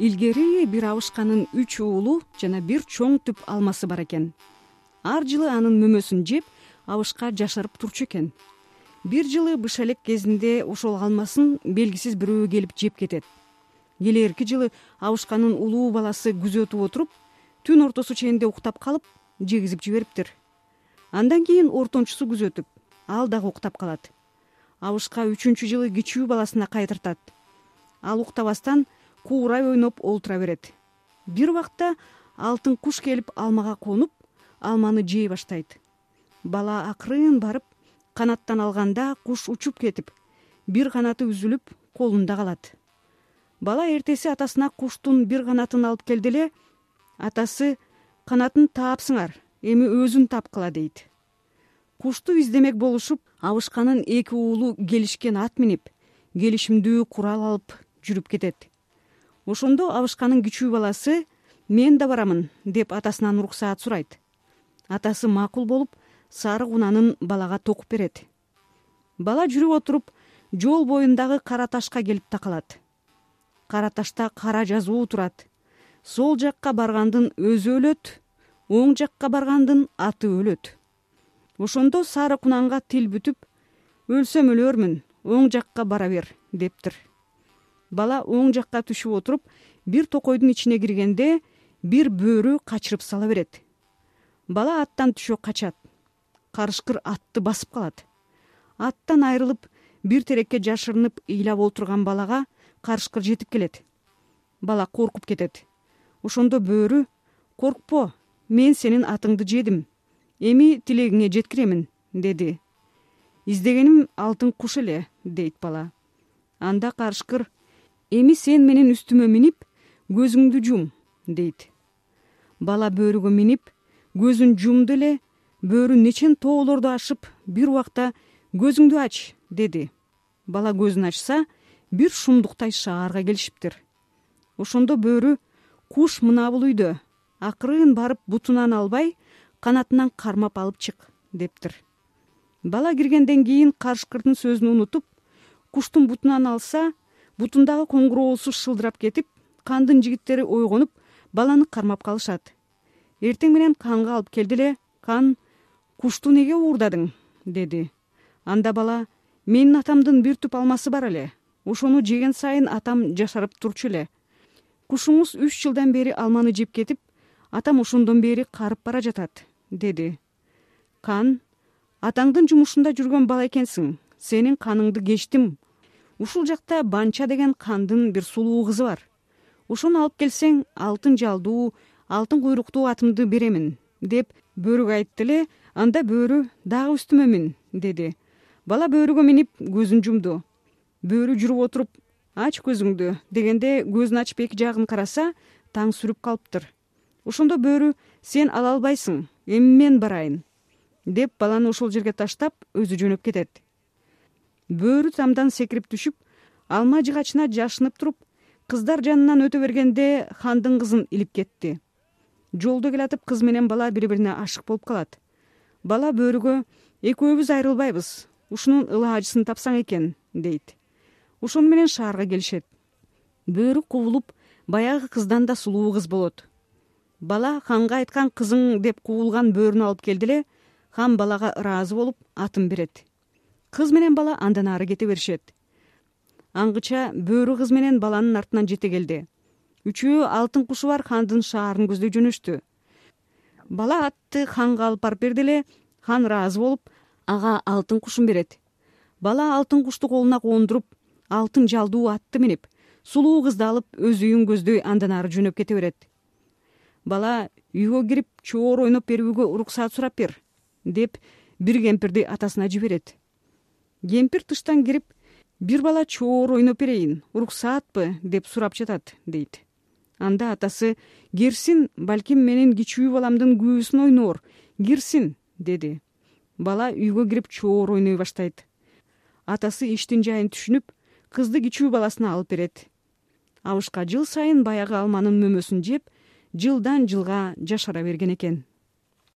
илгери бир абышканын үч уулу жана бир чоң түп алмасы бар экен. Ар жылы анын мөмөсүн жеп абышка жашырып турчу экен. Бир жылы быш элек кезинде ошол алмасын белгисиз бирөө келип жеп кетет. Келээрки жылы абышканын улуу баласы күзөтүп отуруп түн ортосу ченинде уктап калып жегизип жибериптир. Андан кийин ортончусу күзөтүп ал дагы уктап калат. Абышка үчүнчү жылы кичүү баласына кайтыртат ал уктабастан куурай ойноп олтура берет. Бир убакта алтын куш келип алмага конуп алманы жей баштайт. Бала акырын барып канаттан алганда куш учуп кетип бир канаты үзүлүп колунда калат. Бала эртеси атасына куштун бир канатын алып келди эле атасы канатын таапсыңар эми өзүн тапкыла дейт. Кушту издемек болушуп абышканын эки уулу келишкен ат минип келишимдүү курал алып жүрүп кетет ошондо абышканын кичүү баласы мен да барамын деп атасынан уруксаат сурайт. Атасы макул болуп сары кунанын балага токуп берет. Бала жүрүп отуруп жол боюндагы кара ташка келип такалат. Кара ташта кара жазуу турат. Сол жакка баргандын өзү өлөт оң жакка баргандын аты өлөт. Ошондо сары кунанга тил бүтүп өлсөм өлөрмүн оң жакка бара бер дептир бала оң жакка түшүп отуруп бир токойдун ичине киргенде бир бөөрү качырып сала берет. Бала аттан түшө качат. Карышкыр атты басып калат. Аттан айрылып бир терекке жашырынып ыйлап олтурган балага карышкыр жетип келет. Бала коркуп кетет. Ошондо бөөрү коркпо мен сенин атыңды жедим. Эми тилегиңе жеткиремин деди. Издегеним алтын куш эле дейт бала. Анда карышкыр эми сен менин үстүмө минип көзүңдү жум дейт. Бала бөөрүгө минип көзүн жумду эле бөөрү нечен тоолорду ашып бир убакта көзүңдү ач деди. Бала көзүн ачса бир шумдуктай шаарга келишиптир. Ошондо бөөрү куш мына бул үйдө акырын барып бутунан албай канатынан кармап алып чык дептир. Бала киргенден кийин карышкырдын сөзүн унутуп куштун бутунан алса бутундагы коңгуроосу шылдырап кетип кандын жигиттери ойгонуп баланы кармап калышат. Эртең менен канга алып келди эле кан кушту неге уурдадың? деди. Анда бала менин атамдын бир түп алмасы бар эле. Ошону жеген сайын атам жашарып турчу эле. Кушуңуз үч жылдан бери алманы жеп кетип атам ошондон бери карып бара жатат деди. Кан атаңдын жумушунда жүргөн бала экенсиң. Сенин каныңды кечтим ушул жакта банча деген кандын бир сулуу кызы бар. Ошону алып келсең алтын жалдуу алтын куйруктуу атымды беремин деп бөөрүгө айтты эле анда бөөрү дагы үстүмө мин деди. Бала бөөрүгө минип көзүн жумду. Бөөрү жүрүп отуруп ач көзүңдү дегенде көзүн ачып эки жагын караса таң сүрүп калыптыр. Ошондо бөөрү сен ала албайсың эми мен барайын деп баланы ошол жерге таштап өзү жөнөп кетет бөөрү тамдан секирип түшүп алма жыгачына жашынып туруп кыздар жанынан өтө бергенде хандын кызын илип кетти. Жолдо келатып кыз менен бала бири бирине ашык болуп калат. Бала бөөрүгө экөөбүз айрылбайбыз ушунун ылаажысын тапсаң экен дейт. Ошону менен шаарга келишет. Бөөрү кубулуп баягы кыздан да сулуу кыз болот. Бала ханга айткан кызың деп кубулган бөөрүнү алып келди эле хан балага ыраазы болуп атын берет кыз менен бала андан ары кете беришет. Аңгыча бөөрү кыз менен баланын артынан жете келди. Үчөө алтын кушу бар хандын шаарын көздөй жөнөштү. Бала атты ханга алып барып берди эле хан ыраазы болуп ага алтын кушун берет. Бала алтын кушту колуна кондуруп алтын жалдуу атты минип сулуу кызды алып өз үйүн көздөй андан ары жөнөп кете берет. Бала үйгө кирип чоор ойноп берүүгө уруксаат сурап бер деп бир кемпирди атасына жиберет кемпир тыштан кирип бир бала чоор ойноп берейин уруксаатпы? деп сурап жатат дейт. Анда атасы кирсин балким менин кичүү баламдын күүсүн ойноор кирсин деди. Бала үйгө кирип чоор ойной баштайт. Атасы иштин жайын түшүнүп кызды кичүү баласына алып берет. Абышка жыл сайын баягы алманын мөмөсүн жеп жылдан жылга жашара берген экен